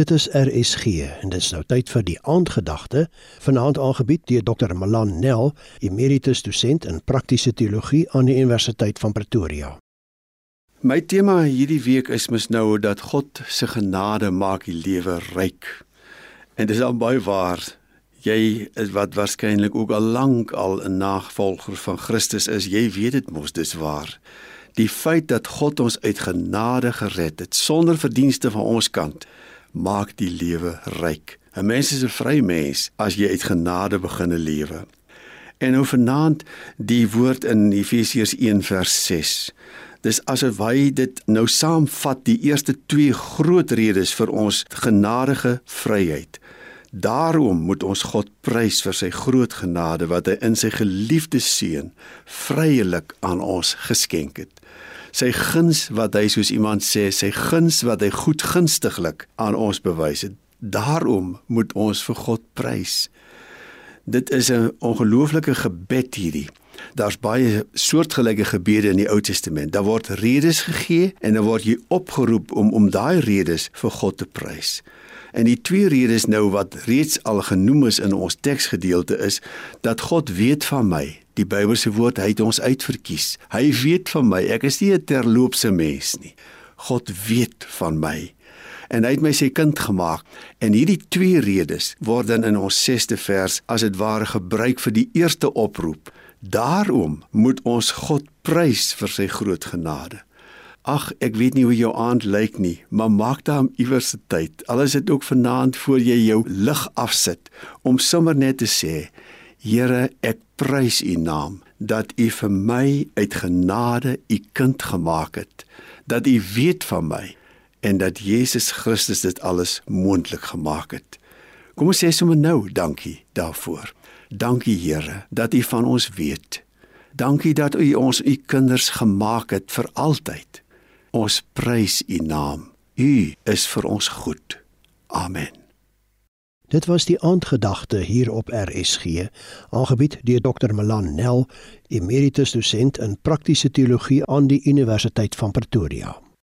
Dit is RSG en dit is nou tyd vir die aandgedagte vanaand aangebied deur Dr. Malan Nel, emeritus dosent in praktiese teologie aan die Universiteit van Pretoria. My tema hierdie week is mos nou dat God se genade maak die lewe ryk. En dit is al baie waar. Jy is wat waarskynlik ook al lank al 'n navolger van Christus is, jy weet dit mos dis waar. Die feit dat God ons uit genade gered het sonder verdienste van ons kant maak die lewe ryk. 'n Mens is 'n vry mens as jy uit genade begine lewe. En nou vanaand die woord in Efesiërs 1 vers 6. Dis asof hy dit nou saamvat die eerste twee groot redes vir ons genadige vryheid. Daarom moet ons God prys vir sy groot genade wat hy in sy geliefde seun vryelik aan ons geskenk het sy guns wat hy soos iemand sê, sy guns wat hy goedgunstiglik aan ons bewys het. Daarom moet ons vir God prys. Dit is 'n ongelooflike gebed hierdie. Daar's baie soortgelyke gebede in die Ou Testament. Daar word redes gegee en dan word jy opgeroep om om daai redes vir God te prys. En die twee redes nou wat reeds al genoem is in ons teksgedeelte is dat God weet van my. Die Bybelse woord hy het ons uitverkies. Hy weet van my. Ek is nie 'n terloopse mens nie. God weet van my. En hy het my sy kind gemaak. En hierdie twee redes word dan in ons 6ste vers as dit ware gebruik vir die eerste oproep. Daarom moet ons God prys vir sy groot genade. Ag, ek weet nie hoe jou aand lyk nie, maar maak daar iewers 'n tyd. Al is dit ook vanaand voor jy jou lig afsit om sommer net te sê: Here, ek prys U naam dat U vir my uit genade U kind gemaak het, dat U weet van my en dat Jesus Christus dit alles moontlik gemaak het. Kom ons sê sommer nou dankie daarvoor. Dankie Here dat U van ons weet. Dankie dat U ons U kinders gemaak het vir altyd. Ons prys U naam. U is vir ons goed. Amen. Dit was die aandgedagte hier op RSG, aangebied deur Dr. Malan Nel, emeritus dosent in praktiese teologie aan die Universiteit van Pretoria.